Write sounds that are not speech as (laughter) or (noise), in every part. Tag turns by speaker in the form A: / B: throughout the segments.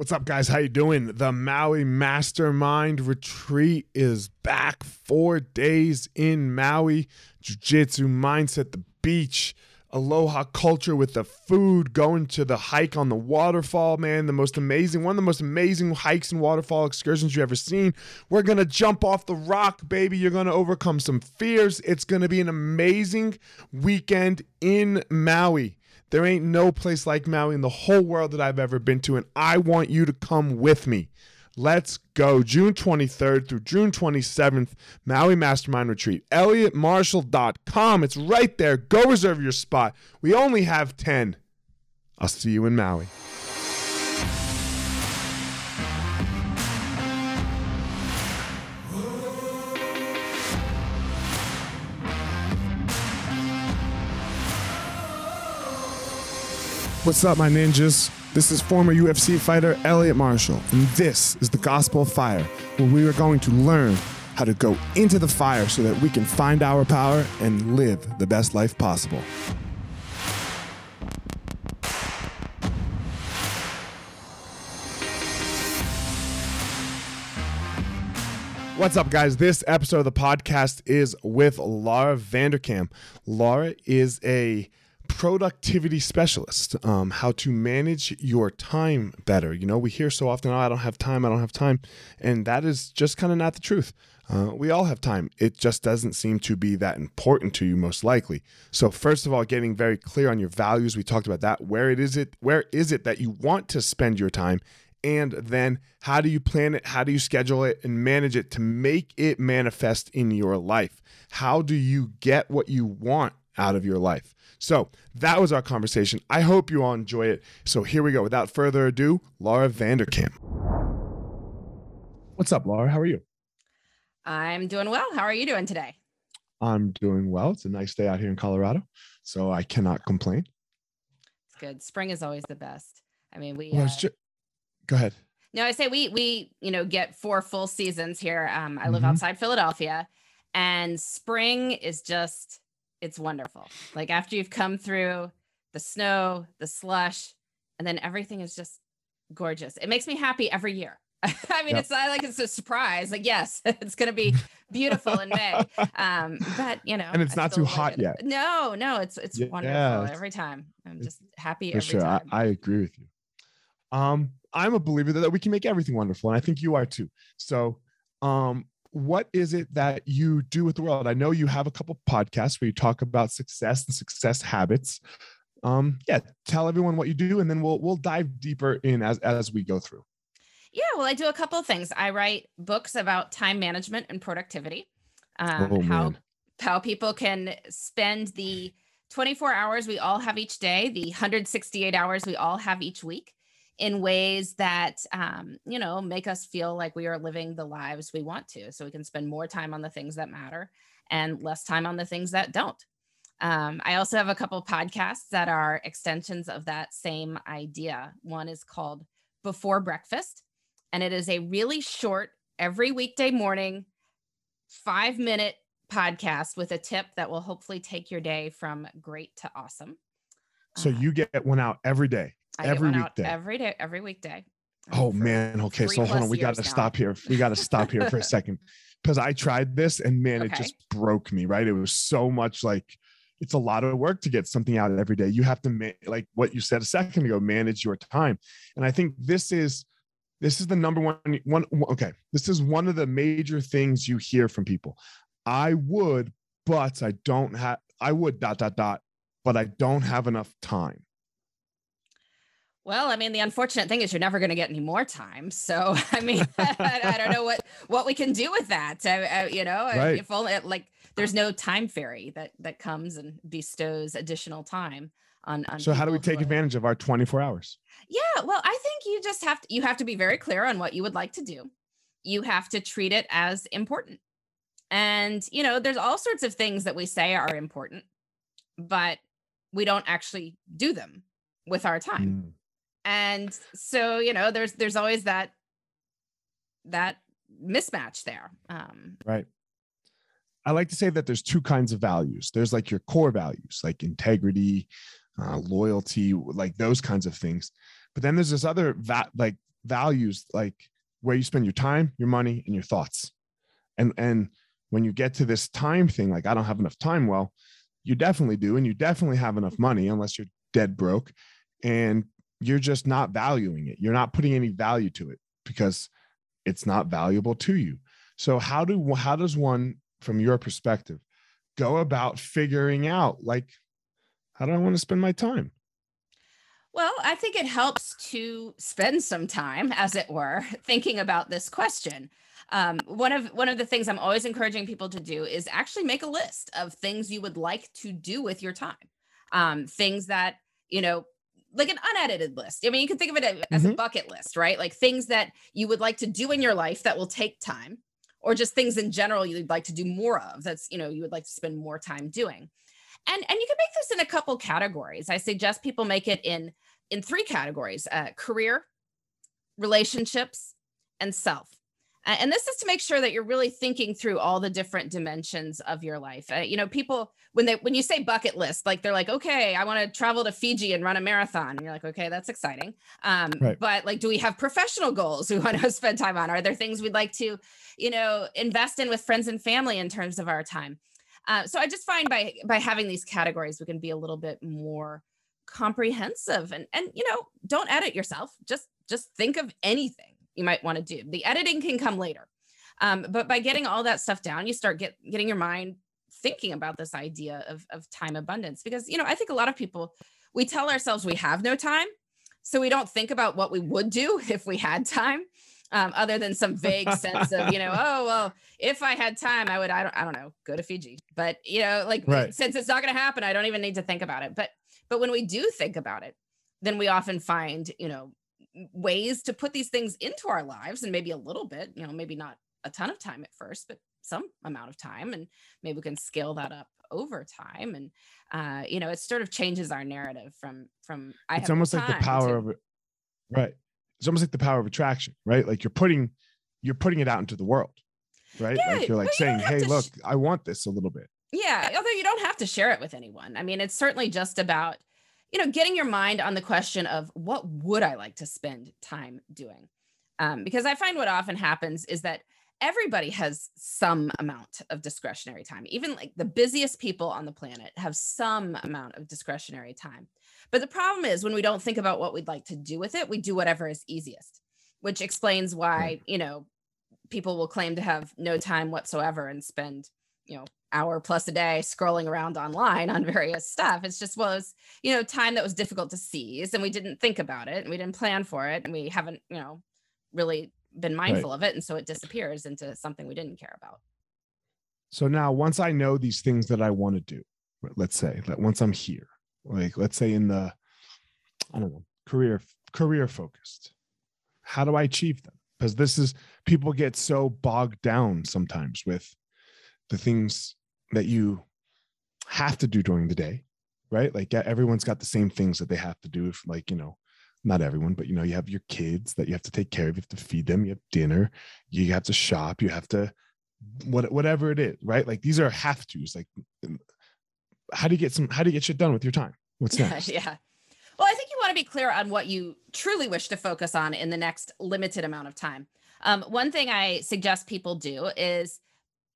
A: What's up, guys? How you doing? The Maui Mastermind Retreat is back. Four days in Maui. Jiu-Jitsu mindset, the beach, aloha culture with the food, going to the hike on the waterfall, man. The most amazing, one of the most amazing hikes and waterfall excursions you've ever seen. We're gonna jump off the rock, baby. You're gonna overcome some fears. It's gonna be an amazing weekend in Maui. There ain't no place like Maui in the whole world that I've ever been to, and I want you to come with me. Let's go. June 23rd through June 27th, Maui Mastermind Retreat. ElliottMarshall.com. It's right there. Go reserve your spot. We only have 10. I'll see you in Maui. What's up, my ninjas? This is former UFC fighter Elliot Marshall, and this is the Gospel of Fire, where we are going to learn how to go into the fire so that we can find our power and live the best life possible. What's up, guys? This episode of the podcast is with Laura Vanderkam. Laura is a productivity specialist, um, how to manage your time better. You know, we hear so often, oh, I don't have time, I don't have time. And that is just kind of not the truth. Uh, we all have time. It just doesn't seem to be that important to you, most likely. So, first of all, getting very clear on your values. We talked about that. Where it is it? Where is it that you want to spend your time? And then, how do you plan it? How do you schedule it and manage it to make it manifest in your life? How do you get what you want out of your life? So that was our conversation. I hope you all enjoy it. So here we go. Without further ado, Laura Vanderkam. What's up, Laura? How are you?
B: I'm doing well. How are you doing today?
A: I'm doing well. It's a nice day out here in Colorado, so I cannot complain.
B: It's good. Spring is always the best. I mean, we.
A: Well, uh, just, go ahead.
B: No, I say we we you know get four full seasons here. Um, I live mm-hmm. outside Philadelphia, and spring is just it's wonderful. Like after you've come through the snow, the slush, and then everything is just gorgeous. It makes me happy every year. (laughs) I mean, yep. it's not like it's a surprise. Like, yes, (laughs) it's going to be beautiful in May. (laughs) Um, but you know,
A: and it's I not too hot
B: it.
A: yet.
B: No, no, it's it's yeah, wonderful it's, every time. I'm just happy every
A: sure.
B: time.
A: I, I agree with you. Um, I'm a believer that we can make everything wonderful, and I think you are too. So, um, what is it that you do with the world? I know you have a couple podcasts where you talk about success and success habits. Um, yeah, tell everyone what you do, and then we'll we'll dive deeper in as as we go through.
B: Yeah, well, I do a couple of things. I write books about time management and productivity. Um, oh, how how people can spend the 24 hours we all have each day, the 168 hours we all have each week, in ways that um, you know make us feel like we are living the lives we want to so we can spend more time on the things that matter and less time on the things that don't. Um, i also have a couple podcasts that are extensions of that same idea. One is called before breakfast and it is a really short every weekday morning five minute podcast with a tip that will hopefully take your day from great to awesome.
A: So uh, you get one out every day
B: I every weekday. every day, every weekday.
A: Um, oh man. Okay. So hold on. We got to stop here. We got to stop here for a (laughs) second because I tried this and man, okay. it just broke me, right? It was so much like it's a lot of work to get something out every day. You have to ma- like what you said a second ago, manage your time. And I think this is this is the number one one okay. This is one of the major things you hear from people. I would, but I don't have I would dot dot dot, but I don't have enough time.
B: Well, I mean, the unfortunate thing is you're never going to get any more time. So, (laughs) I mean, I, (laughs) I, don't know what what we can do with that. I, I, you know, uh, right. if only like there's no time fairy that that comes and bestows additional time on. on
A: so, how do we take advantage of our 24 hours?
B: Yeah, well, I think you just have to you have to be very clear on what you would like to do. You have to treat it as important. And you know, there's all sorts of things that we say are important, but we don't actually do them with our time. Mm and so you know there's there's always that that mismatch there um.
A: Right. I like to say that there's two kinds of values. There's like your core values like integrity uh, loyalty like those kinds of things. But then there's this other va- like values like where you spend your time, your money, and your thoughts. And and when you get to this time thing, like I don't have enough time, well, you definitely do, and you definitely have enough money unless you're dead broke, and you're just not valuing it. You're not putting any value to it because it's not valuable to you. So how do how does one, from your perspective, go about figuring out like how do I want to spend my time?
B: Well, I think it helps to spend some time, as it were, (laughs) thinking about this question. Um, one of one of the things I'm always encouraging people to do is actually make a list of things you would like to do with your time. Um, things that you know, like an unedited list. I mean, you can think of it as mm-hmm. a bucket list, right? Like things that you would like to do in your life that will take time, or just things in general you'd like to do more of. That's you know you would like to spend more time doing and and you can make this in a couple categories i suggest people make it in in three categories uh, career relationships and self and this is to make sure that you're really thinking through all the different dimensions of your life. Uh, you know people when they when you say bucket list like they're like okay i want to travel to fiji and run a marathon. And you're like okay that's exciting. Um, right. but like do we have professional goals we (laughs) want to spend time on? Are there things we'd like to you know invest in with friends and family in terms of our time? Uh, so I just find by by having these categories, we can be a little bit more comprehensive and and you know don't edit yourself. Just just think of anything you might want to do. The editing can come later, um, but by getting all that stuff down, you start get getting your mind thinking about this idea of of time abundance because you know I think a lot of people we tell ourselves we have no time, so we don't think about what we would do (laughs) if we had time um, other than some vague sense of, you know, (laughs) oh, well, if I had time, I would, I don't, I don't know, go to Fiji. But, you know, like right. since it's not going to happen, I don't even need to think about it. But, but when we do think about it, then we often find, you know, ways to put these things into our lives and maybe a little bit, you know, maybe not a ton of time at first, but some amount of time. And maybe we can scale that up over time. And, uh, you know, it sort of changes our narrative from, from,
A: I it's almost like the power to, of it. Right it's almost like the power of attraction, right? Like you're putting you're putting it out into the world, right? Yeah, like you're like saying, you "Hey, look, sh- I want this a little bit."
B: Yeah, although you don't have to share it with anyone. I mean, it's certainly just about you know getting your mind on the question of what would I like to spend time doing, um, because I find what often happens is that everybody has some amount of discretionary time. Even like the busiest people on the planet have some amount of discretionary time. But the problem is when we don't think about what we'd like to do with it, we do whatever is easiest, which explains why, you know, people will claim to have no time whatsoever and spend, you know, hour plus a day scrolling around online on (laughs) various stuff. It's just was, you know, time that was difficult to seize and we didn't think about it and we didn't plan for it and we haven't, you know, really been mindful right. of it and so it disappears into something we didn't care about.
A: So now once I know these things that I want to do, let's say that once I'm here, like let's say in the i don't know career career focused how do i achieve them because this is people get so bogged down sometimes with the things that you have to do during the day right? Like everyone's got the same things that they have to do if like you know not everyone but you know you have your kids that you have to take care of you have to feed them you have dinner you have to shop you have to what whatever it is right? Like these are have to's like how do you get some how do you get shit done with your time? What's (laughs) next?
B: Yeah well i think you want to be clear on what you truly wish to focus on in the next limited amount of time. Um, one thing i suggest people do is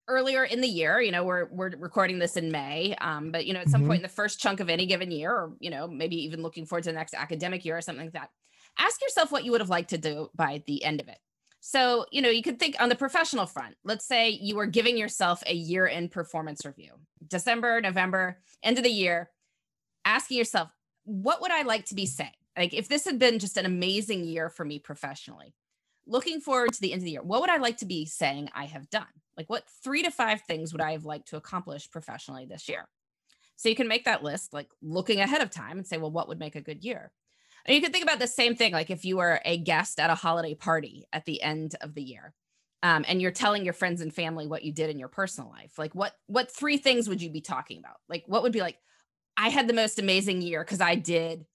B: earlier in the year you know we're we're recording this in may um, but you know at some mm-hmm. point in the first chunk of any given year or you know maybe even looking forward to the next academic year or something like that ask yourself what you would have liked to do by the end of it so, you know, you could think on the professional front, let's say you were giving yourself a year in performance review, December, November, end of the year, asking yourself, what would I like to be saying? Like, if this had been just an amazing year for me professionally, looking forward to the end of the year, what would I like to be saying I have done? Like, what three to five things would I have liked to accomplish professionally this year? So you can make that list, like looking ahead of time and say, well, what would make a good year? And you can think about the same thing, like if you were a guest at a holiday party at the end of the year, um, and you're telling your friends and family what you did in your personal life. Like, what what three things would you be talking about? Like, what would be like? I had the most amazing year because I did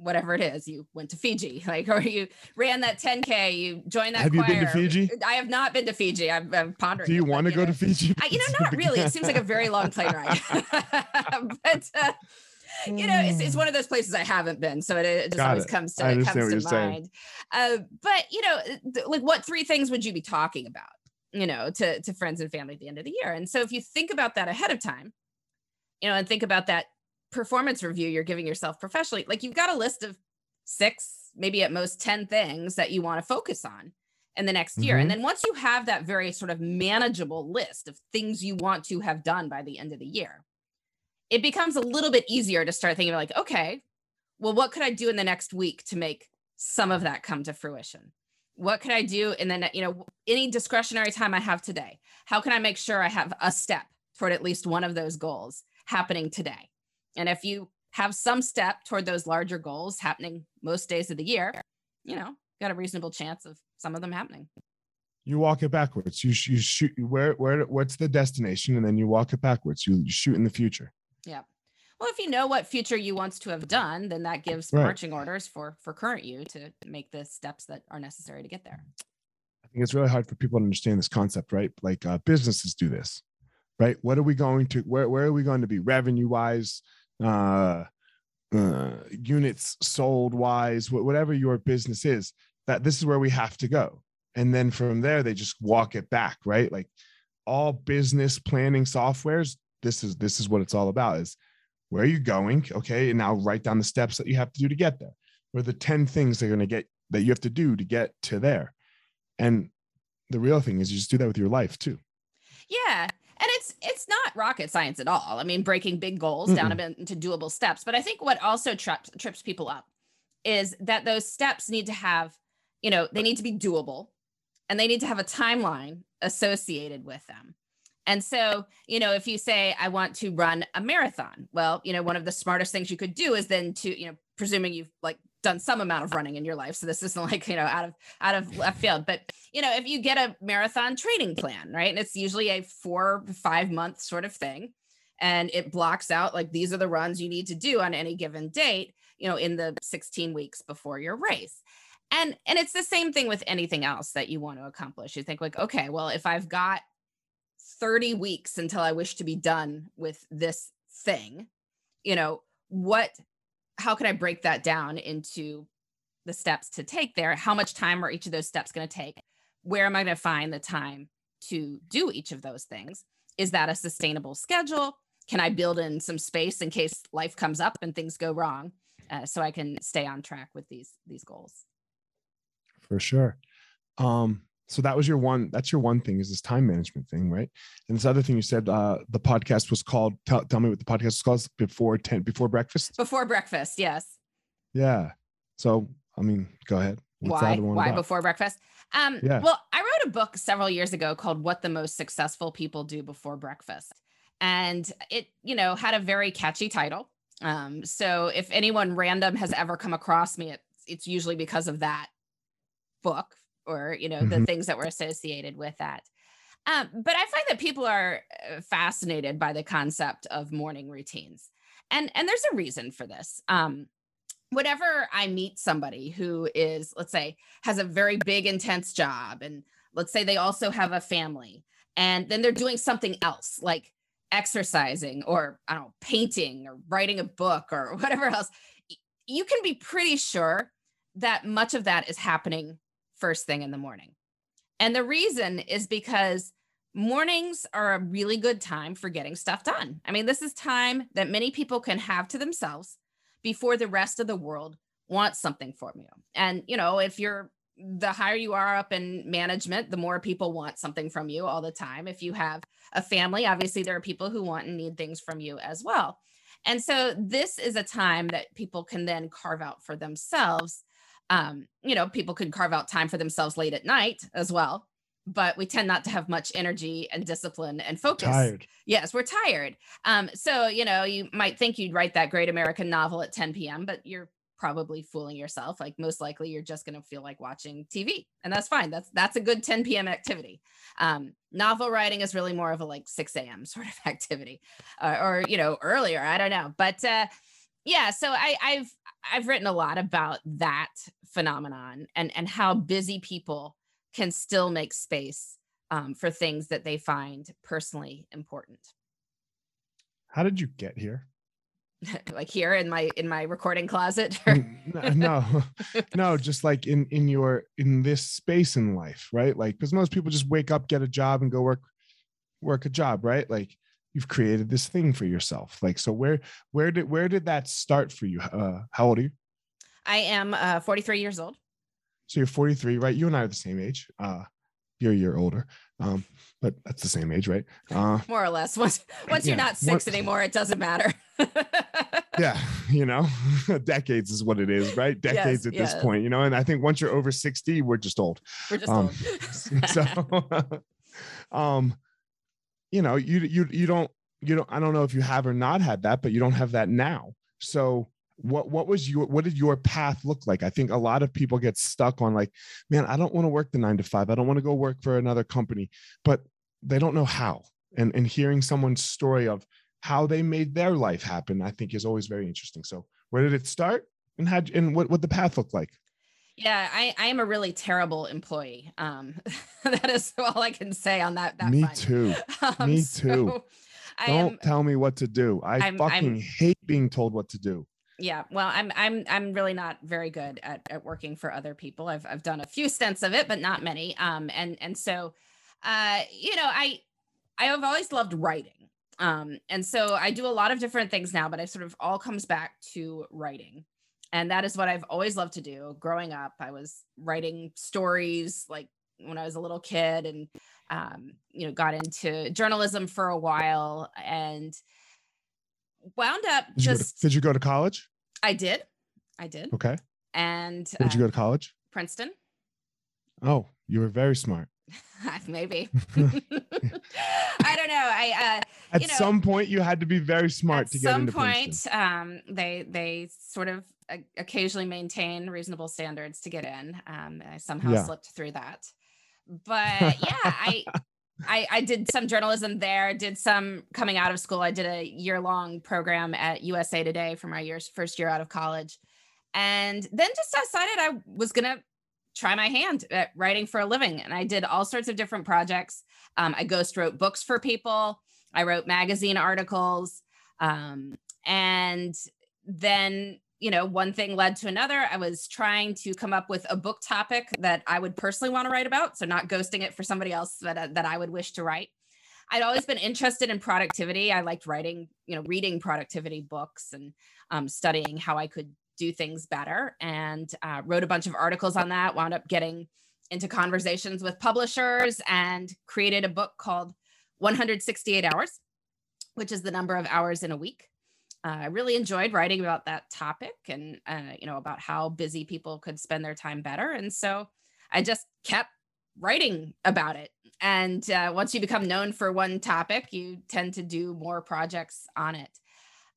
B: whatever it is. You went to Fiji, (laughs) like, or you ran that 10k. You joined that.
A: Have
B: choir.
A: you been to Fiji?
B: I have not been to Fiji. I'm, I'm pondering.
A: Do you want to go to Fiji?
B: I, you know, not really. It seems like a very long plane ride. (laughs) (laughs) but uh, you know, it's, it's hmm. one of those places I haven't been, so it, it just Got always it. comes to it comes to mind. Uh, but you know, th- like what three things would you be talking about? You know, to to friends and family at the end of the year. And so if you think about that ahead of time, you know, and think about that performance review you're giving yourself professionally, like you've got a list of six, maybe at most ten things that you want to focus on in the next year. Mm-hmm. And then once you have that very sort of manageable list of things you want to have done by the end of the year, it becomes a little bit easier to start thinking like, okay, well, what could I do in the next week to make some of that come to fruition? What could I do in the, you know, any discretionary time I have today? How can I make sure I have a step toward at least one of those goals happening today? And if you have some step toward those larger goals happening most days of the year, you know, got a reasonable chance of some of them happening.
A: You walk it backwards. You, you shoot where where what's the destination, and then you walk it backwards. You, you shoot in the future.
B: Yeah. Well, if you know what future you wants to have done, then that gives right. marching orders for for current you to make the steps that are necessary to get there.
A: I think it's really hard for people to understand this concept, right? Like uh, businesses do this, right? What are we going to? Where where are we going to be revenue wise? Uh, uh, units sold wise, whatever your business is, that this is where we have to go. And then from there, they just walk it back, right? Like all business planning softwares, this is this is what it's all about is where are you going? Okay. And now write down the steps that you have to do to get there. Or the 10 things they're going to get that you have to do to get to there. And the real thing is you just do that with your life too.
B: Yeah and it's it's not rocket science at all. I mean breaking big goals Mm-mm. down into doable steps. But i think what also trips trips people up is that those steps need to have you know they need to be doable and they need to have a timeline associated with them. And so you know if you say i want to run a marathon well you know one of the smartest things you could do is then to you know presuming you've like done some amount of running in your life. So this isn't like you know out of out of left field but you know if you get a marathon training plan right? And it's usually a four five month sort of thing. And it blocks out like these are the runs you need to do on any given date you know in the 16 weeks before your race. And and it's the same thing with anything else that you want to accomplish. You think like okay well if i've got 30 weeks until i wish to be done with this thing you know what how can I break that down into the steps to take there? How much time are each of those steps going to take? Where am I going to find the time to do each of those things? Is that a sustainable schedule? Can I build in some space in case life comes up and things go wrong, uh, so I can stay on track with these these goals?
A: For sure. Um, so that was your one that's your one thing is this time management thing right? And this other thing you said uh the podcast was called tell, tell me what the podcast was called before 10 before breakfast?
B: Before breakfast yes.
A: Yeah. So i mean go ahead.
B: What's why? why about? before breakfast? Um yeah. well i wrote a book several years ago called what the most successful people do before breakfast. And it you know had a very catchy title. Um so if anyone random has ever come across me it, it's usually because of that book or you know mm-hmm. the things that were associated with that. Um, but i find that people are uh, fascinated by the concept of morning routines. And and there's a reason for this. Um, whenever i meet somebody who is let's say has a very big intense job and let's say they also have a family and then they're doing something else like exercising or i don't know painting or writing a book or (laughs) whatever else you can be pretty sure that much of that is happening first thing in the morning. And the reason is because mornings are a really good time for getting stuff done. I mean, this is time that many people can have to themselves before the rest of the world wants something from you. And, you know, if you're the higher you are up in management, the more people want something from you all the time. If you have a family, obviously there are people who want and need things from you as well. And so this is a time that people can then carve out for themselves um, you know, people could carve out time for themselves late at night as well, but we tend not to have much energy and discipline and focus.
A: Tired.
B: Yes, we're tired. Um, so, you know, you might think you'd write that great American novel at 10 p.m., but you're probably fooling yourself. Like most likely you're just going to feel like watching TV and that's fine. That's, that's a good 10 PM activity. Um, novel writing is really more of a like 6 AM sort of (laughs) activity uh, or, you know, earlier, I don't know. But, uh, yeah, so I, I've, I've written a lot about that phenomenon and and how busy people can still make space um, for things that they find personally important.
A: How did you get here? (laughs)
B: like here in my in my recording closet? (laughs) (laughs)
A: No no just like in in your in this space in life right? Like because most people just wake up get a job and go work work a job right? Like you've created this thing for yourself. Like so where where did where did that start for you? Uh how old are you
B: i am uh 43 years old.
A: So you're 43 right? You and i are the same age. Uh you're a year older. Um but that's the same age right?
B: Uh more or less. Once once yeah, you're not six anymore it doesn't matter. (laughs)
A: Yeah (laughs) you know (laughs) decades is what it is right? Decades yes, at this point you know? And i think once you're over 60 we're just old.
B: We're just um,
A: old. so um you know you you you don't you don't i don't know if you have or not had that but you don't have that now. So what what was your what did your path look like? I think a lot of people get stuck on like man i don't want to work the 9 to 5 i don't want to go work for another company but they don't know how. And and hearing someone's story of how they made their life happen i think is always very interesting. So where did it start? And had and what what the path looked like?
B: Yeah i i am a really terrible employee. Um (laughs) that is all i can say on that, that
A: me too. (laughs) Um, me too. Don't am, tell me what to do. I I'm, fucking I'm, hate being told what to do
B: yeah well i'm i'm i'm really not very good at, at working for other people. I've i've done a few stints of it but not many. Um and and so uh you know i i have always loved writing. Um and so i do a lot of different things now but it sort of all comes back to writing. And that is what i've always loved to do growing up. I was writing stories like when i was a little kid and um you know got into journalism for a while. And wound up
A: did
B: just
A: you to, did you go to college?
B: I did. I did.
A: Okay.
B: And
A: Where did you go to uh, college?
B: Princeton.
A: Oh you were very smart. (laughs)
B: Maybe. (laughs) I don't know. I uh
A: at
B: you know,
A: some point you had to be very smart to get into
B: some point
A: Princeton.
B: um they they sort of uh, occasionally maintain reasonable standards to get in. Um i somehow yeah. slipped through that. But (laughs) yeah i I, I did some journalism there, did some coming out of school. I did a year long program at USA Today for my year's first year out of college. And then just decided I was going to try my hand at writing for a living. And I did all sorts of different projects. Um, I ghost wrote books for people, I wrote magazine articles. Um, and then you know, one thing led to another. I was trying to come up with a book topic that I would personally want to write about. So not ghosting it for somebody else that, uh, that I would wish to write. I'd always been interested in productivity. I liked writing, you know, reading productivity books and um, studying how I could do things better and uh, wrote a bunch of articles on that, wound up getting into conversations with publishers and created a book called 168 Hours, which is the number of hours in a week I really enjoyed writing about that topic and uh, you know about how busy people could spend their time better, and so I just kept writing about it. And uh, once you become known for one topic, you tend to do more projects on it.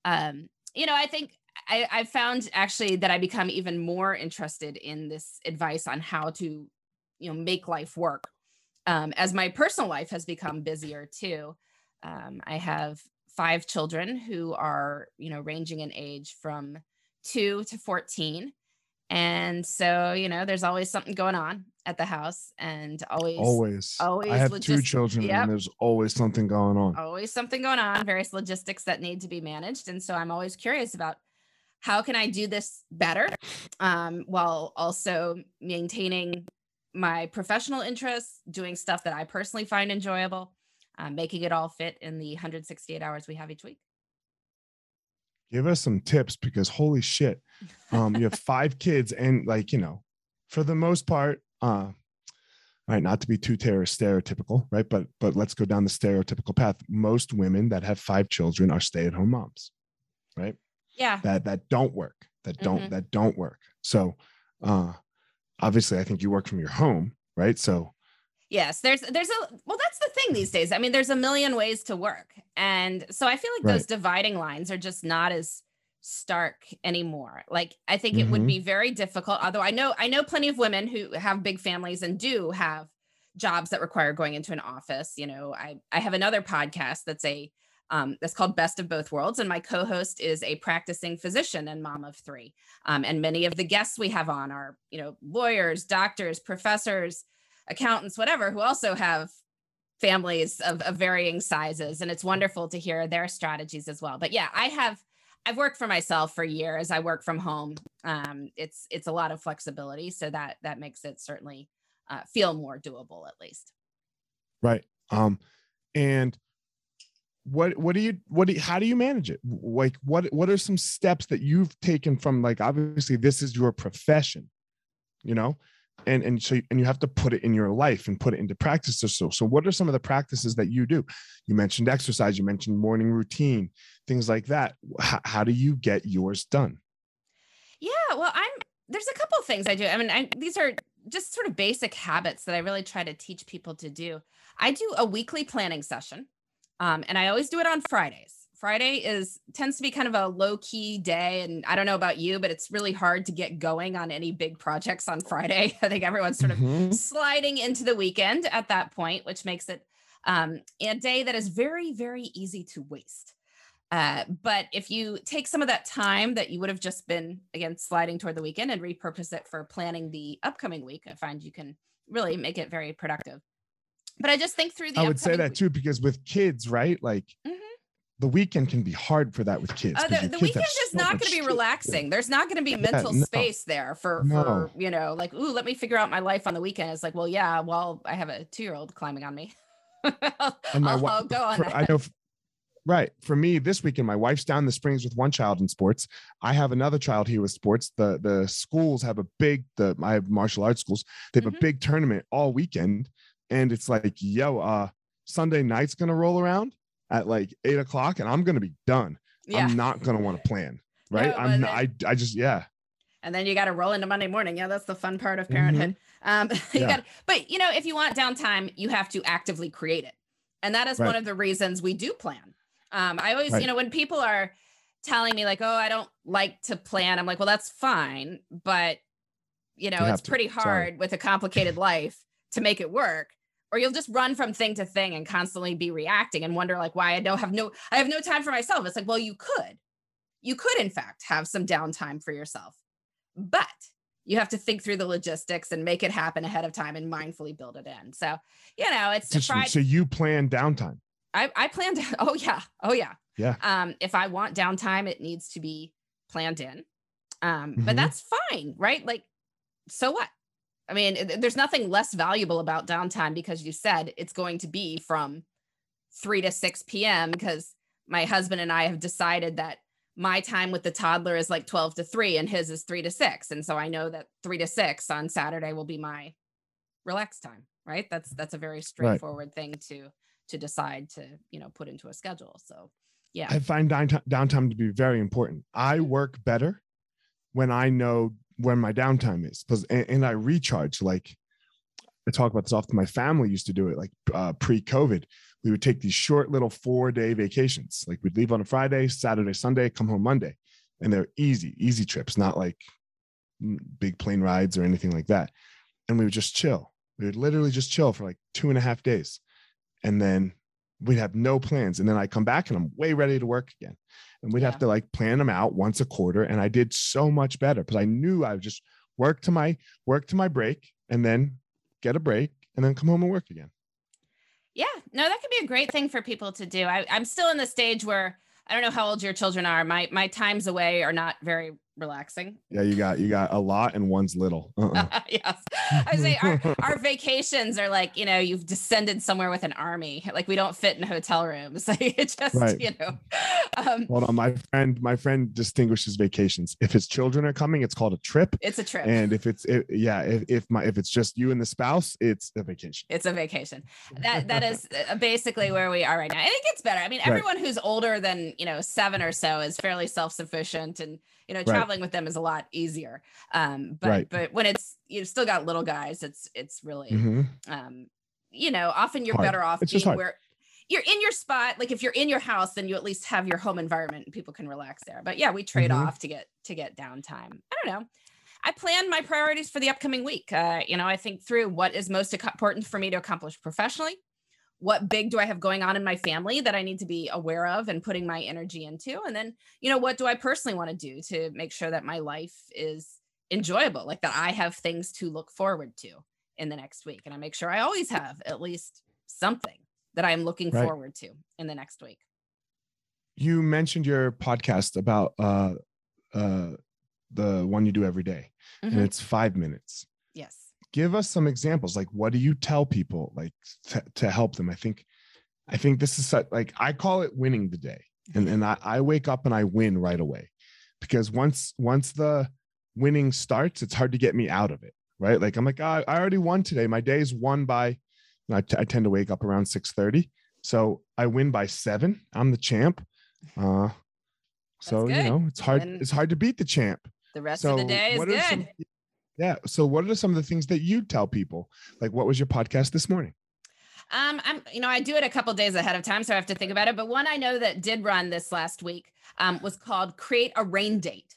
B: Um, you know, I think I, I found actually that I become even more interested in this advice on how to, you know, make life work. Um, as my personal life has become busier too. Um, I have five children who are, you know, ranging in age from two to 14. And so, you know, there's always something going on at the house and always,
A: always,
B: always.
A: I have two children yep. and there's always something going on.
B: Always something going on, various logistics that need to be managed. And so I'm always curious about how can I do this better um, while also maintaining my professional interests, doing stuff that I personally find enjoyable um, making it all fit in the 168 hours we have each week.
A: Give us some tips because holy shit, um, you have (laughs) five kids and like you know, for the most part, uh, right, not to be too ter- stereotypical, right? But but let's go down the stereotypical path. Most women that have five children are stay-at-home moms, right?
B: Yeah.
A: That that don't work. That don't mm-hmm. that don't work. So, uh, obviously, I think you work from your home, right? So
B: Yes, there's there's a well that's the thing these days. I mean, there's a million ways to work. And so I feel like right. those dividing lines are just not as stark anymore. Like I think mm-hmm. it would mm-hmm. be very difficult although I know I know plenty of women who have big families and do have jobs that require going into an office, you know. I I have another podcast that's a um, that's called Best of Both Worlds. And my co host is a practicing physician and mom of three. Um, and many of the guests we have on are, you know, lawyers, doctors, professors, accountants, whatever, who also have families of, of varying sizes. And it's wonderful to hear their strategies as well. But yeah, I have I've worked for myself for years. I work from home. Um, it's it's a lot of flexibility, so that that makes it certainly uh, feel more doable, at least.
A: Right. Um, and what what do you what do you, how do you manage it? Like what what are some steps that you've taken from like obviously this is your profession, you know, and and so and you have to put it in your life and put it into practice so so what are some of the practices that you do? You mentioned exercise you mentioned morning routine things like that. How, how do you get yours done?
B: Yeah well i'm there's a couple things i do. I mean I, these are just sort of basic habits that i really try to teach people to do. I do a weekly planning session um, and i always do it on fridays Friday is tends to be kind of a low key day. And I don't know about you, but it's really hard to get going on any big projects on Friday. (laughs) I think everyone's sort of mm-hmm. sliding into the weekend at that point, which makes it um, a day that is very, very easy to waste. Uh, but if you take some of that time that you would have just been, again, sliding toward the weekend and repurpose it for planning the upcoming week, I find you can really make it very productive. But I just think through the.
A: I would say that week. too, because with kids, right? Like, mm-hmm the weekend can be hard for that with kids.
B: Uh, the, the weekend is so not going to be relaxing. There's not going to be mental no. space there for, no. for, you know, like, ooh, let me figure out my life on the weekend. It's like, well, yeah, well, I have a two year old climbing on me. (laughs) and my wife, go on.
A: For, I know, right. For me, this weekend, my wife's down the springs with one child in sports. I have another child here with sports. The the schools have a big, the I have martial arts schools. They have mm-hmm. a big tournament all weekend. And it's like, yo, uh, Sunday night's going to roll around at like eight o'clock and I'm going to be done. Yeah. I'm not going to want to plan. (laughs) Right. No, I'm, then, I, I just, yeah.
B: And then you got to roll into Monday morning. Yeah. That's the fun part of parenthood. Mm-hmm. Um, (laughs) you yeah. got, but you know, if you want downtime, you have to actively create it. And that is right. one of the reasons we do plan. Um, I always, right. you know, when people are telling me like, oh, I don't like to plan, I'm like, well, that's fine. But, you know, you it's pretty hard Sorry. with a complicated life to make it work or you'll just run from thing to thing and constantly be reacting and wonder like why I don't have no I have no time for myself. It's like, well, you could. You could in fact have some downtime for yourself. But you have to think through the logistics and make it happen ahead of time and mindfully build it in. So, you know, it's
A: Just, so you plan downtime.
B: I I planned (laughs) oh yeah. Oh yeah.
A: Yeah.
B: Um if I want downtime it needs to be planned in. Um mm-hmm. but that's fine, right? Like so what? I mean, there's nothing less valuable about downtime because you said it's going to be from 3 to 6 p.m. because my husband and I have decided that my time with the toddler is like 12 to 3 and his is 3 to 6 and so I know that 3 to 6 on Saturday will be my relax time, right? That's that's a very straightforward right. thing to to decide to, you know, put into a schedule. So, yeah.
A: I find downtime to be very important. I mm-hmm. work better when I know when my downtime is because and, and, I recharge like I talk about this often. My family used to do it like uh, pre-COVID. We would take these short little four-day vacations. Like we'd leave on a Friday, Saturday, Sunday, come home Monday, and they're easy, easy trips, not like big plane rides or anything like that. And we would just chill. We would literally just chill for like two and a half days, and then we'd have no plans. And then I come back and I'm way ready to work again. And we'd yeah. have to like plan them out once a quarter. And i did so much better because i knew i would just work to my work to my break and then get a break and then come home and work again.
B: Yeah. No that could be a great thing for people to do. I, i'm still in the stage where i don't know how old your children are. My my times away are not very relaxing.
A: Yeah, you got you got a lot and one's little. (laughs) Uh-uh.
B: yes, I say our our (laughs) vacations are like you know you've descended somewhere with an army. Like we don't fit in hotel rooms. (laughs) Like it's just right. you know.
A: Um, Hold on, my friend. My friend distinguishes vacations. If his children are coming, it's called a trip.
B: It's a trip.
A: And if it's it, yeah, if, if my if it's just you and the spouse, it's a vacation.
B: It's a vacation. That that is uh, basically where we are right now, and it gets better. I mean, everyone right. who's older than you know seven or so is fairly self sufficient and you know right. traveling with them is a lot easier um but right. but when it's you've still got little guys it's it's really mm-hmm. um you know often you're hard. better off it's being where you're in your spot like if you're in your house then you at least have your home environment and people can relax there but yeah we trade mm-hmm. off to get to get downtime i don't know I plan my priorities for the upcoming week. Uh, you know, I think through what is most important for me to accomplish professionally, what big do I have going on in my family that I need to be aware of and putting my energy into? And then, you know, what do I personally want to do to make sure that my life is enjoyable, like that I have things to look forward to in the next week. And I make sure I always have at least something that I'm looking right. forward to in the next week.
A: you mentioned your podcast about uh, uh, the one you do every day, mm-hmm. and it's five minutes.
B: Yes.
A: Give us some examples. Like, what do you tell people like to, to help them? I think, I think this is such, like I call it winning the day, and and I, I wake up and I win right away, because once once the winning starts, it's hard to get me out of it. Right? Like I'm like, oh, I already won today. My day is won by. I, t- I tend to wake up around six thirty, so I win by seven. I'm the champ. Uh, so you know, it's hard. And it's hard to beat the champ.
B: The rest so of the day is good.
A: Some, yeah. So, what are some of the things that you tell people? Like, what was your podcast this morning?
B: Um, I'm, you know, I do it a couple days ahead of time, so I have to think about it. But one I know that did run this last week um, was called "Create a Rain Date."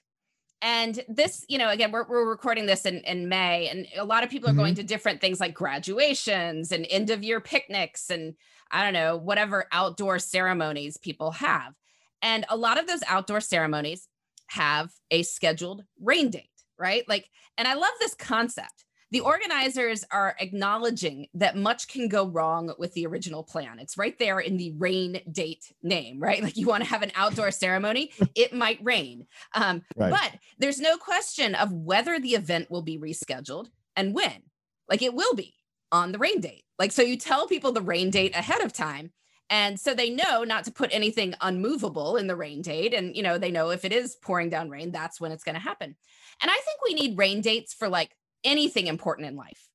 B: And this, you know, again, we're, we're recording this in, in May, and a lot of people are mm-hmm. going to different things like graduations and end of year picnics and I don't know, whatever outdoor ceremonies people have. And a lot of those outdoor ceremonies have a scheduled rain date, right? Like, and I love this concept. The organizers are acknowledging that much can go wrong with the original plan. It's right there in the rain date name, right? Like you want to have an outdoor ceremony, (laughs) it might rain. Um, right. But there's no question of whether the event will be rescheduled and when. Like it will be on the rain date. Like, so you tell people the rain date ahead of time. And so they know not to put anything unmovable in the rain date. And, you know, they know if it is pouring down rain, that's when it's going to happen. And I think we need rain dates for like anything important in life,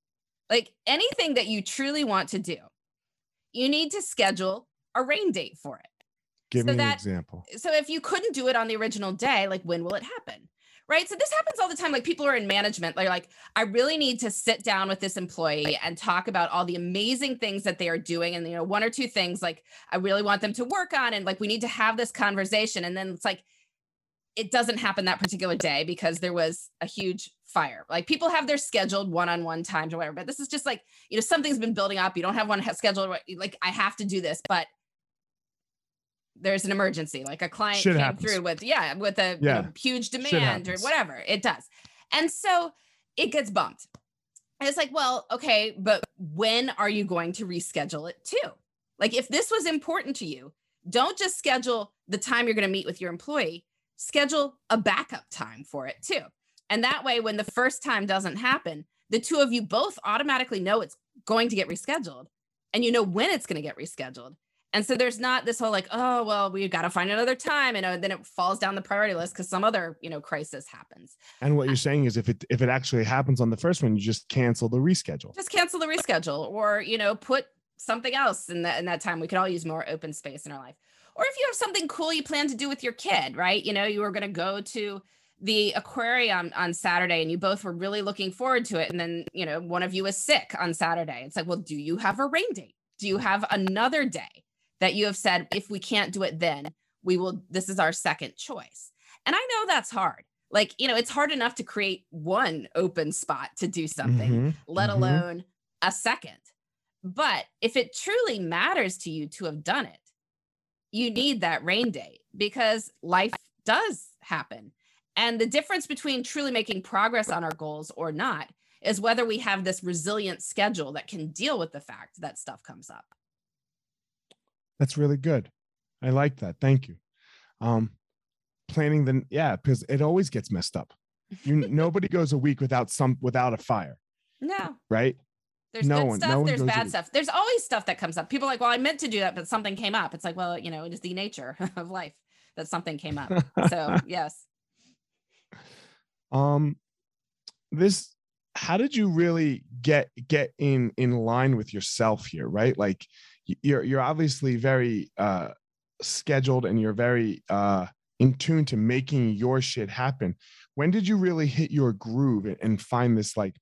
B: like anything that you truly want to do. You need to schedule a rain date for it.
A: Give so me that, an example.
B: So if you couldn't do it on the original day, like when will it happen? Right? So this happens all the time. Like people are in management, they're like, I really need to sit down with this employee and talk about all the amazing things that they are doing. And, you know, one or two things like I really want them to work on. And like we need to have this conversation. And then it's like, it doesn't happen that particular day because there was a huge fire. Like people have their scheduled one-on-one times or whatever, but this is just like, you know, something's been building up. You don't have one scheduled. Like I have to do this, but there's an emergency, like a client Shit came happens. through with yeah, with a yeah. you know, huge demand or whatever. It does. And so it gets bumped. And it's like, well, okay, but when are you going to reschedule it too? Like if this was important to you, don't just schedule the time you're going to meet with your employee, schedule a backup time for it too. And that way when the first time doesn't happen, the two of you both automatically know it's going to get rescheduled and you know when it's going to get rescheduled and so there's not this whole like, oh, well, we've got to find another time. And uh, then it falls down the priority list because some other, you know, crisis happens.
A: And what you're saying is if it if it actually happens on the first one, you just cancel the reschedule.
B: Just cancel the reschedule or, you know, put something else in that in that time. We could all use more open space in our life. Or if you have something cool you plan to do with your kid, right? You know, you were going to go to the aquarium on Saturday and you both were really looking forward to it. And then, you know, one of you is sick on Saturday. It's like, well, do you have a rain date? Do you have another day? That you have said, if we can't do it then, we will, this is our second choice. And I know that's hard. Like, you know, it's hard enough to create one open spot to do something, mm-hmm. let mm-hmm. alone a second. But if it truly matters to you to have done it, you need that rain day because life does happen. And the difference between truly making progress on our goals or not is whether we have this resilient schedule that can deal with the fact that stuff comes up.
A: That's really good. I like that. Thank you. Um, planning the yeah, because it always gets messed up. You (laughs) nobody goes a week without some without a fire.
B: No.
A: Right.
B: There's no good one, stuff. No there's bad stuff. There's always stuff that comes up. People are like, well, I meant to do that, but something came up. It's like, well, you know, it is the nature (laughs) of life that something came up. So (laughs) yes.
A: Um, this. How did you really get get in in line with yourself here? Right, like you're you're obviously very uh, scheduled and you're very uh, in tune to making your shit happen. When did you really hit your groove and find this like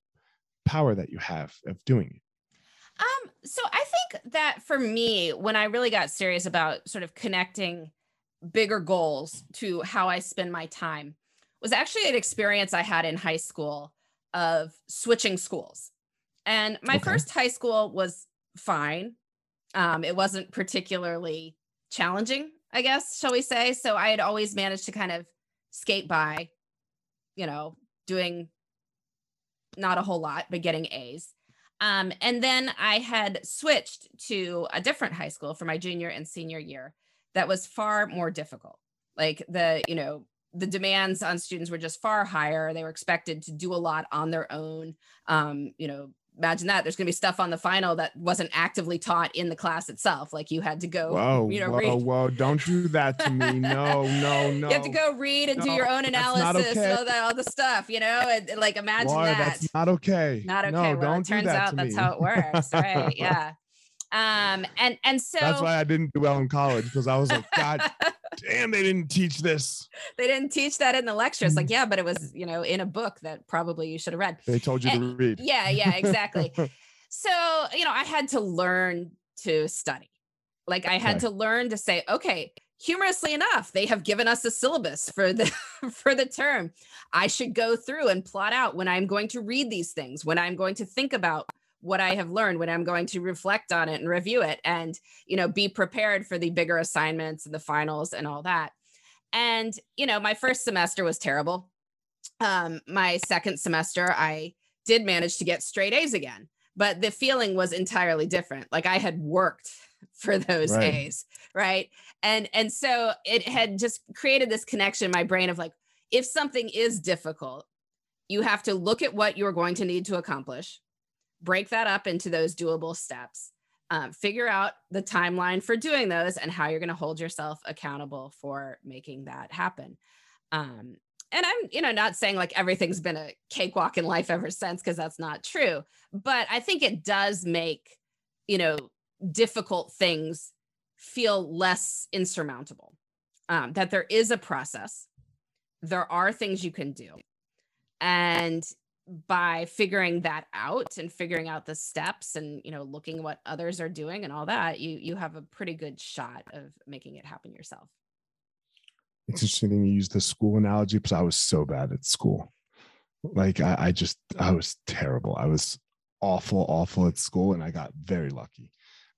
A: power that you have of doing it?
B: Um, so I think that for me, when I really got serious about sort of connecting bigger goals to how I spend my time, was actually an experience I had in high school of switching schools. And my okay. first high school was fine. Um, it wasn't particularly challenging, I guess, shall we say. So I had always managed to kind of skate by, you know, doing not a whole lot, but getting A's. Um, and then I had switched to a different high school for my junior and senior year that was far more difficult. Like the, you know, the demands on students were just far higher. They were expected to do a lot on their own. Um, you know, imagine that there's going to be stuff on the final that wasn't actively taught in the class itself. Like you had to go,
A: whoa,
B: you know,
A: whoa,
B: read.
A: whoa, don't do that to me. No, (laughs) no, no.
B: You have to go read and
A: No,
B: do your own analysis
A: okay.
B: all that, all the stuff, you know, and, and, like imagine
A: Laura,
B: that.
A: that's not okay.
B: Not okay.
A: No,
B: well,
A: don't
B: it turns
A: do that
B: out that's
A: me.
B: how it works, (laughs) right? Yeah. Um, and and so
A: That's why I didn't do well in college because I was like, God (laughs) damn, they didn't teach this.
B: they didn't teach that in the lectures.
A: Mm.
B: Like, yeah, but it was, you know, in a book that probably you should have read.
A: They told you to read.
B: Yeah, yeah, exactly. (laughs) so, you know, I had to learn to study. Like I had
A: Okay.
B: to learn to say, okay, humorously enough, they have given us a syllabus for the (laughs) for the term. I should go through and plot out when I'm going to read these things, when I'm going to think about what I have learned, when I'm going to reflect on it and review it and, you know, be prepared for the bigger assignments and the finals and all that. And, you know, my first semester was terrible. Um, my second semester, I did manage to get straight A's again, but the feeling was entirely different. Like I had worked for those
A: Right.
B: A's, right? And and so it had just created this connection in my brain of like, if something is difficult, you have to look at what you're going to need to accomplish, break that up into those doable steps, um, figure out the timeline for doing those, and how you're going to hold yourself accountable for making that happen. Um, and I'm, you know, not saying like everything's been a cakewalk in life ever since, because that's not true. But I think it does make, you know, difficult things feel less insurmountable. Um, that there is a process, there are things you can do, and by figuring that out and figuring out the steps and you know looking what others are doing and all that you you have a pretty good shot of making it happen yourself
A: It's interesting you use the school analogy because I was so bad at school. Like I, I just I was terrible. I was awful, awful at school, and I got very lucky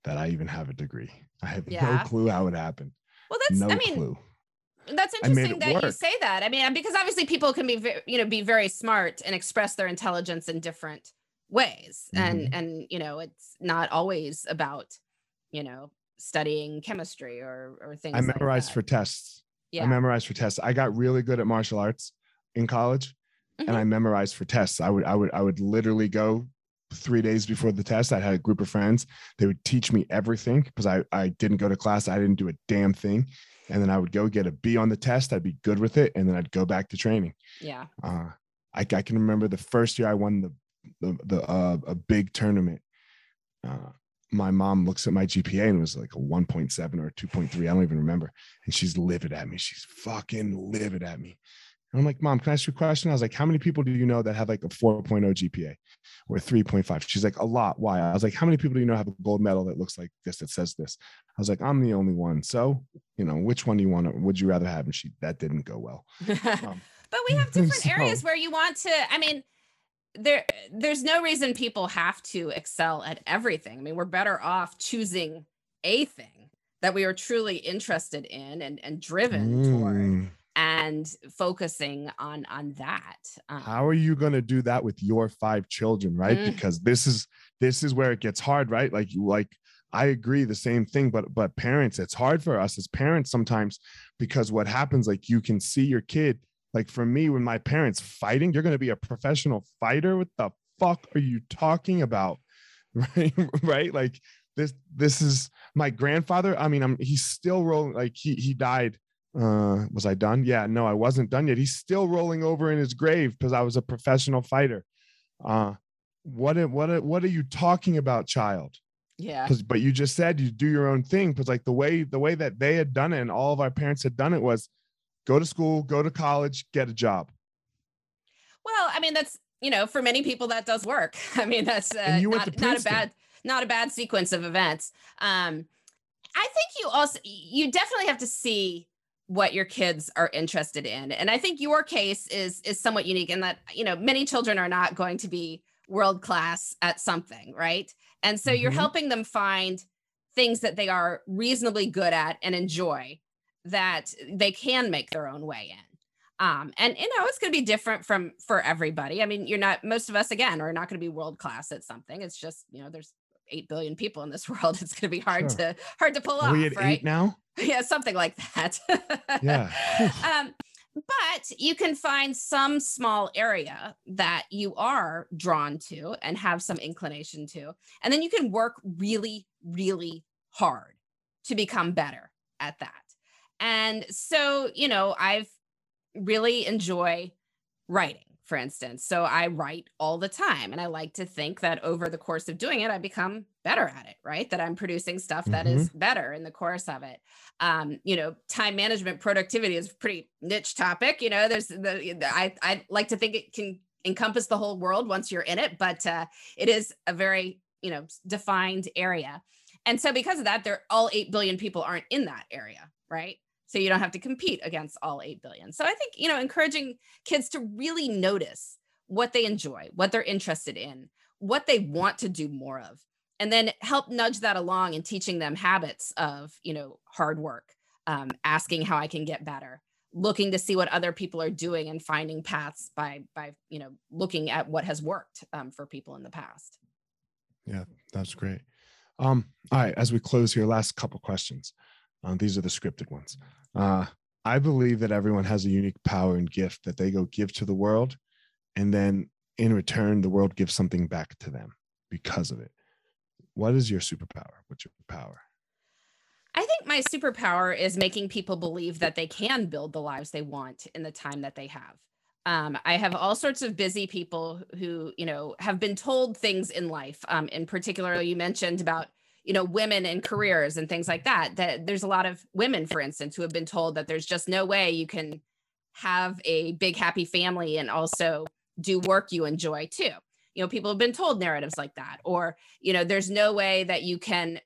A: that I even have a degree. I have
B: Yeah.
A: no clue how it happened.
B: well that's
A: No
B: i mean
A: clue.
B: That's interesting that you say that i mean because obviously people can be you know be very smart and express their intelligence in different ways and
A: Mm-hmm.
B: and you know it's not always about you know studying chemistry or or things
A: I memorized for tests.
B: yeah
A: I memorized for tests. I got really good at martial arts in college,
B: Mhm.
A: and I memorized for tests. I would I would I would literally go three days before the test. I had a group of friends. They would teach me everything because I I didn't go to class. I didn't do a damn thing, and then I would go get a B on the test. I'd be good with it, and then I'd go back to training.
B: yeah
A: Uh, I, I can remember the first year I won the the, the uh, a big tournament. Uh, my mom looks at my GPA and it was like a 1.7 or 2.3. I don't even remember. And she's livid at me. She's fucking livid at me. And I'm like, Mom, can I ask you a question? I was like, How many people do you know that have like a 4.0 GPA or 3.5? She's like, A lot. Why? I was like, How many people do you know have a gold medal that looks like this, that says this? I was like, I'm the only one. So, you know, which one do you want to, would you rather have? And she, that didn't go well. Um, (laughs)
B: but we have (laughs) different
A: So-
B: areas where you want to i mean there there's no reason people have to excel at everything i mean we're better off choosing a thing that we are truly interested in and and driven toward
A: Mm.
B: And focusing on on that um,
A: how are you going to do that with your five children right?
B: Mm.
A: because this is this is where it gets hard right? Like you like i agree the same thing but but parents it's hard for us as parents sometimes because what happens like you can see your kid like for me when my parents fighting you're going to be a professional fighter what the fuck are you talking about? (laughs) Right right? Like this this is my grandfather i mean i'm he's still rolling like he he died uh was i done? Yeah no i wasn't done yet. He's still rolling over in his grave because i was a professional fighter. Uh what what what are you talking about child?
B: Yeah.
A: But you just said you do your own thing because like the way the way that they had done it and all of our parents had done it was go to school go to college get a job.
B: Well i mean that's you know for many people that does work. (laughs) I mean that's uh, not, not a bad not a bad sequence of events. Um i think you also you definitely have to see what your kids are interested in and i think your case is is somewhat unique in that you know many children are not going to be world class at something right? And so you're
A: Mhm.
B: helping them find things that they are reasonably good at and enjoy that they can make their own way in. Um and you know it's going to be different from for everybody. I mean you're not most of us again are not going to be world class at something. It's just you know there's 8 billion people in this (laughs) world it's going to be hard sure. to hard to pull Are off
A: we at
B: right?
A: eight now? (laughs)
B: Yeah something like that. (laughs)
A: Yeah.
B: Um but you can find some small area that you are drawn to and have some inclination to and then you can work really really hard to become better at that. And so you know i've really enjoy writing for instance. So I write all the time. And I like to think that over the course of doing it, I become better at it, right? That I'm producing stuff that mm-hmm. is better in the course of it. Um, you know, time management productivity is a pretty niche topic. You know, there's the, I, I like to think it can encompass the whole world once you're in it, but uh, it is a very, you know, defined area. And so because of that, there all 8 billion people aren't in that area, right? So you don't have to compete against all 8 billion. So I think, you know, encouraging kids to really notice what they enjoy, what they're interested in, what they want to do more of, and then help nudge that along and teaching them habits of, you know, hard work, um, asking how I can get better, looking to see what other people are doing and finding paths by, by, you know, looking at what has worked um, for people in the past.
A: Yeah, that's great. Um, all right, as we close here, last couple questions. Um, these are the scripted ones. Uh, I believe that everyone has a unique power and gift that they go give to the world. And then in return, the world gives something back to them because of it. What is your superpower? What's your power?
B: I think my superpower is making people believe that they can build the lives they want in the time that they have. Um, I have all sorts of busy people who, you know, have been told things in life. Um, in particular, you mentioned about you know women in careers and things like that that there's a lot of women for instance who have been told that there's just no way you can have a big happy family and also do work you enjoy too. You know people have been told narratives like that or you know there's no way that you can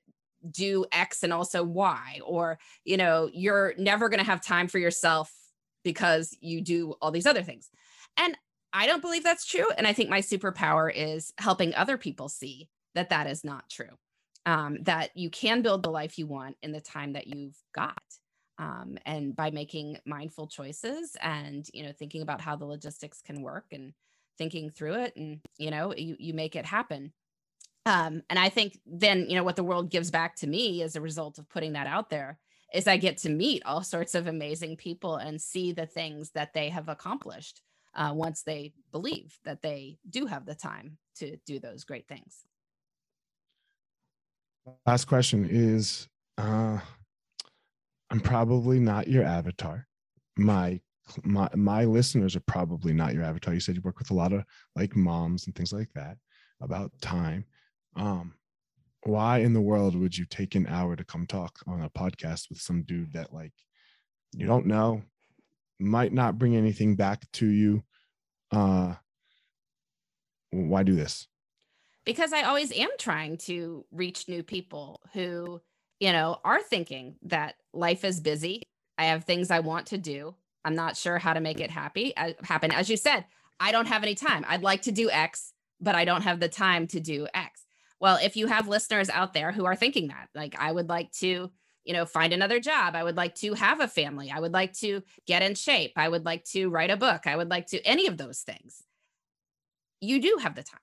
B: do x and also y or you know you're never going to have time for yourself because you do all these other things. And i don't believe that's true and i think my superpower is helping other people see that that is not true um, that you can build the life you want in the time that you've got. Um, and by making mindful choices and you know thinking about how the logistics can work and thinking through it and you know you, you make it happen um, and i think then you know what the world gives back to me as a result of putting that out there is i get to meet all sorts of amazing people and see the things that they have accomplished uh, once they believe that they do have the time to do those great things
A: last question is uh, I'm probably not your avatar. My my my listeners are probably not your avatar. You said you work with a lot of like moms and things like that about time. Um, why in the world would you take an hour to come talk on a podcast with some dude that like you don't know, might not bring anything back to you? Uh, why do this?
B: Because I always am trying to reach new people who, you know, are thinking that life is busy. I have things I want to do. I'm not sure how to make it happy uh, happen. As you said, I don't have any time. I'd like to do X, but I don't have the time to do X. Well, if you have listeners out there who are thinking that, like I would like to, you know, find another job. I would like to have a family. I would like to get in shape. I would like to write a book. I would like to any of those things. You do have the time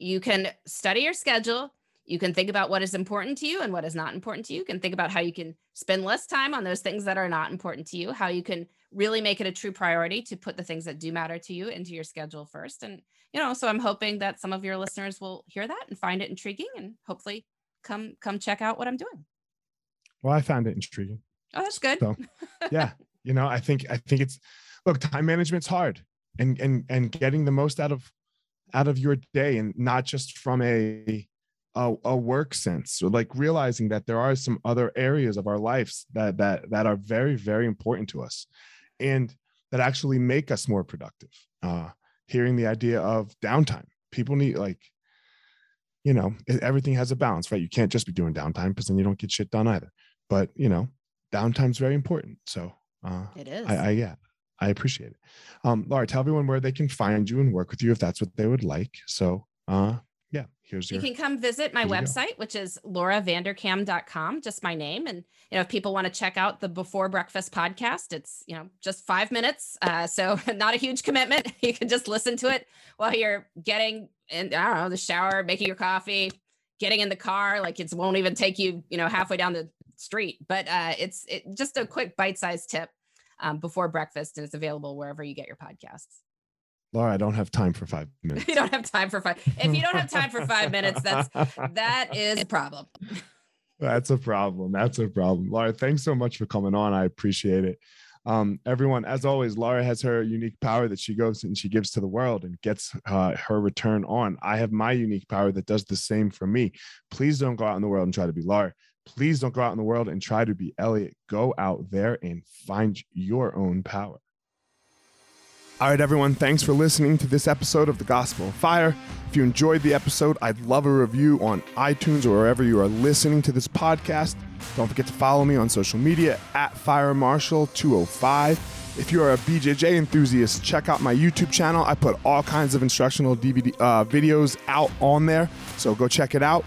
B: you can study your schedule. You can think about what is important to you and what is not important to you. You can think about how you can spend less time on those things that are not important to you, how you can really make it a true priority to put the things that do matter to you into your schedule first. And, you know, so I'm hoping that some of your listeners will hear that and find it intriguing and hopefully come come check out what I'm doing.
A: Well, I found it intriguing.
B: Oh, that's good.
A: So, yeah, (laughs) you know, I think I think it's look, time management's hard and and and getting the most out of out of your day and not just from a a, a work sense. So like realizing that there are some other areas of our lives that that that are very very important to us and that actually make us more productive. Uh hearing the idea of downtime. People need like you know everything has a balance right? You can't just be doing downtime because then you don't get shit done either. But you know downtime's very important. So uh
B: it is.
A: I, I yeah I appreciate it. Um, Laura, tell everyone where they can find you and work with you if that's what they would like. So, uh, yeah, here's
B: your. You can come visit my website, which is lauravanderkam.com, just my name. And, you know, if people want to check out the Before Breakfast podcast, it's, you know, just five minutes. Uh, so (laughs) not a huge commitment. (laughs) You can just listen to it while you're getting in, I don't know, the shower, making your coffee, getting in the car, like it won't even take you, you know, halfway down the street. But uh, it's it, just a quick bite-sized tip um, before breakfast, and it's available wherever you get your podcasts.
A: Laura, I don't have time for five (laughs) minutes.
B: you don't have time for five. If you don't have time for five minutes, that's (laughs) that is a problem.
A: That's a problem. That's a problem. Laura, thanks so much for coming on. I appreciate it. Um, everyone, as always, Laura has her unique power that she goes and she gives to the world and gets uh, her return on. I have my unique power that does the same for me. Please don't go out in the world and try to be Laura. Please don't go out in the world and try to be Elliot. Go out there and find your own power. All right, everyone, thanks for listening to this episode of The Gospel of Fire. If you enjoyed the episode, I'd love a review on iTunes or wherever you are listening to this podcast. Don't forget to follow me on social media at Fire Marshal 205. If you are a BJJ enthusiast, check out my YouTube channel. I put all kinds of instructional DVD uh, videos out on there, so go check it out.